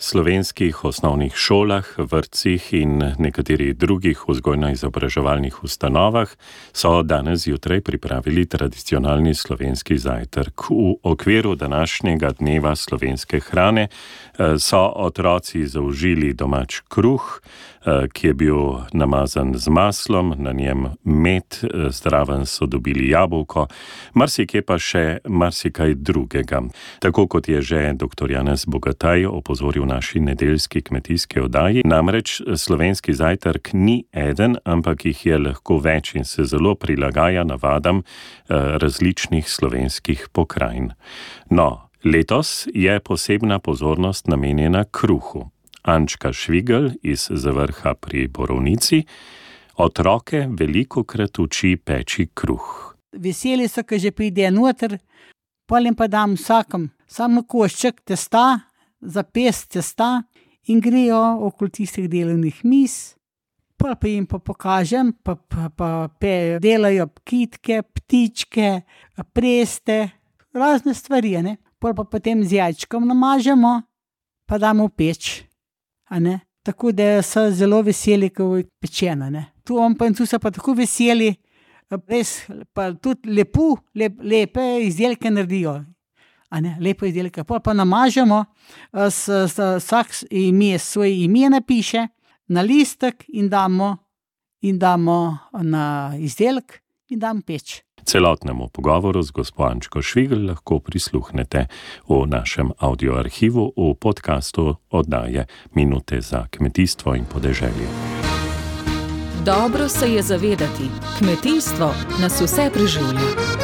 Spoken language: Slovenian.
slovenskih osnovnih šolah, vrtcih in nekaterih drugih vzgojno-izobraževalnih ustanovah so danes zjutraj pripravili tradicionalni slovenski zajtrk. V okviru današnjega dneva slovenske hrane eh, so otroci zaužili domač kruh, eh, ki je bil namazan z maslom, na njem med, eh, zraven so dobili jabolko, marsikaj pa še marsikaj drugega. Tako kot je že dr. Janez Bogataj opozoril naši nedeljski kmetijski oddaji, namreč slovenski zajtrk ni eden, ampak jih je lahko več in se zelo prilagaja navadam različnih slovenskih pokrajin. No, letos je posebna pozornost namenjena kruhu. Ančka Švigel iz Zavrha pri Borovnici otroke veliko krat uči peči kruh. Veseli so, ko že pride noter, polim pa dam vsakem samo košček testa, za pest testa in grejo okoli tistih delovnih miz. Pol pa jim pa pokažem, pa, pa, pa delajo kitke, ptičke, preste, razne stvari, ne. Pol pa potem z jajčkom namažemo pa damo v peč. Tako da so zelo veseli, ko je pečeno, ne. Tu on pa in tu so pa tako veseli, res pa tudi lepo, lepe izdelke naredijo, ne, lepe izdelke. Pol pa namažemo, vsak ime, svoje ime napiše na listek in damo, in damo na izdelek in dam peč. Celotnemu pogovoru z gospo Ančko Švigl lahko prisluhnete v našem avdioarhivu v podkastu oddaje Minute za kmetijstvo in podeželje. Dobro se je zavedati, kmetijstvo nas vse preživlja.